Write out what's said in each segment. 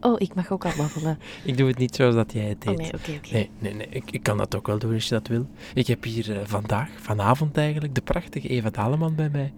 Oh, ik mag ook al babbelen. Ik doe het niet zoals dat jij het deed. Oh nee, oké, oké. Nee, nee, nee. Ik, ik kan dat ook wel doen als je dat wil. Ik heb hier eh, vandaag, vanavond eigenlijk, de prachtige Eva Daleman bij mij.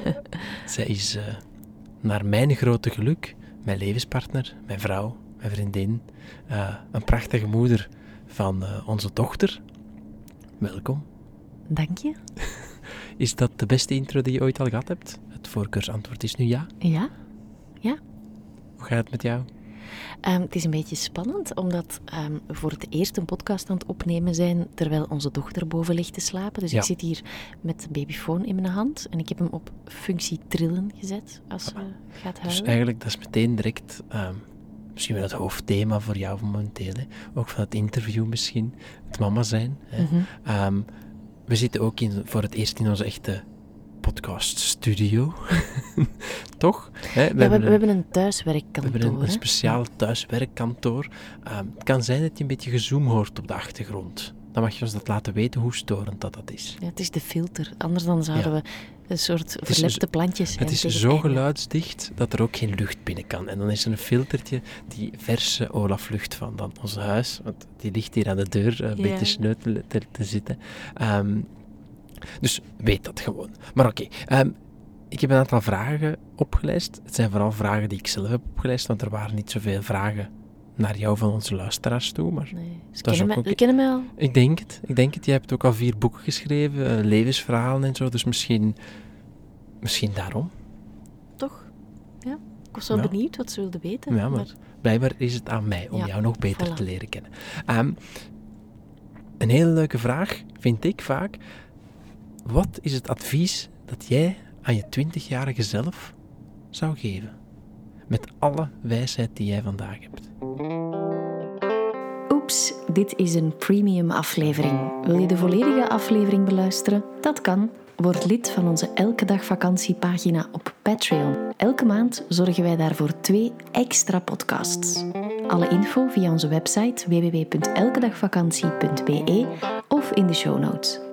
Zij is, eh, naar mijn grote geluk, mijn levenspartner, mijn vrouw, mijn vriendin, eh, een prachtige moeder van onze dochter. Welkom. Dank je. Is dat de beste intro die je ooit al gehad hebt? Het voorkeursantwoord is nu ja. Ja? Hoe gaat het met jou? Ehm, het is een beetje spannend, omdat ehm, we voor het eerst een podcast aan het opnemen zijn terwijl onze dochter boven ligt te slapen. Dus Ja. ik zit hier met de babyfoon in mijn hand en ik heb hem op functie trillen gezet als ze gaat Dus huilen. eigenlijk, dat is meteen direct ehm, misschien wel het hoofdthema voor jou momenteel. Hè? Ook van het interview misschien, het mama zijn. Hè? Mhm. Ehm, we zitten ook in, voor het eerst in onze echte podcaststudio. Toch? Hè? Ja, we, hebben, we een- hebben een we thuiswerkkantoor. hebben een, een speciaal thuiswerkkantoor. Ehm, het kan zijn dat je een beetje gezoom hoort op de achtergrond. Dan mag je ons dat laten weten hoe storend dat, dat is. Ja, het is de filter. Anders dan zouden Ja. we een soort verlepte plantjes zijn. Het is zo einde. geluidsdicht dat er ook geen lucht binnen kan. En dan is er een filtertje die verse Olaf-lucht van dan ons huis, want die ligt hier aan de deur eh, een Ja. beetje sneu te, te, te zitten. Ehm, dus weet dat gewoon. Maar oké, ehm, ik heb een aantal vragen opgelijst. Het zijn vooral vragen die ik zelf heb opgelijst, want er waren niet zoveel vragen naar jou van onze luisteraars toe. Maar Nee, ze kennen, mij, kennen mij al. ik denk het. Ik denk het. Jij hebt ook al vier boeken geschreven, eh, levensverhalen en zo. Dus misschien, misschien daarom. Toch? Ja. Ik was wel Ja. benieuwd wat ze wilden weten. Ja, maar blijkbaar is het aan mij om Ja, jou nog beter voilà. te leren kennen. Ehm, een hele leuke vraag vind ik vaak. Wat is het advies dat jij aan je 20-jarige zelf zou geven? Met alle wijsheid die jij vandaag hebt. Oeps, dit is een premium aflevering. Wil je de volledige aflevering beluisteren? Dat kan. Word lid van onze Elke Dag Vakantiepagina op Patreon. Elke maand zorgen wij daarvoor twee extra podcasts. Alle info via onze website www.elkedagvakantie.be of in de show notes.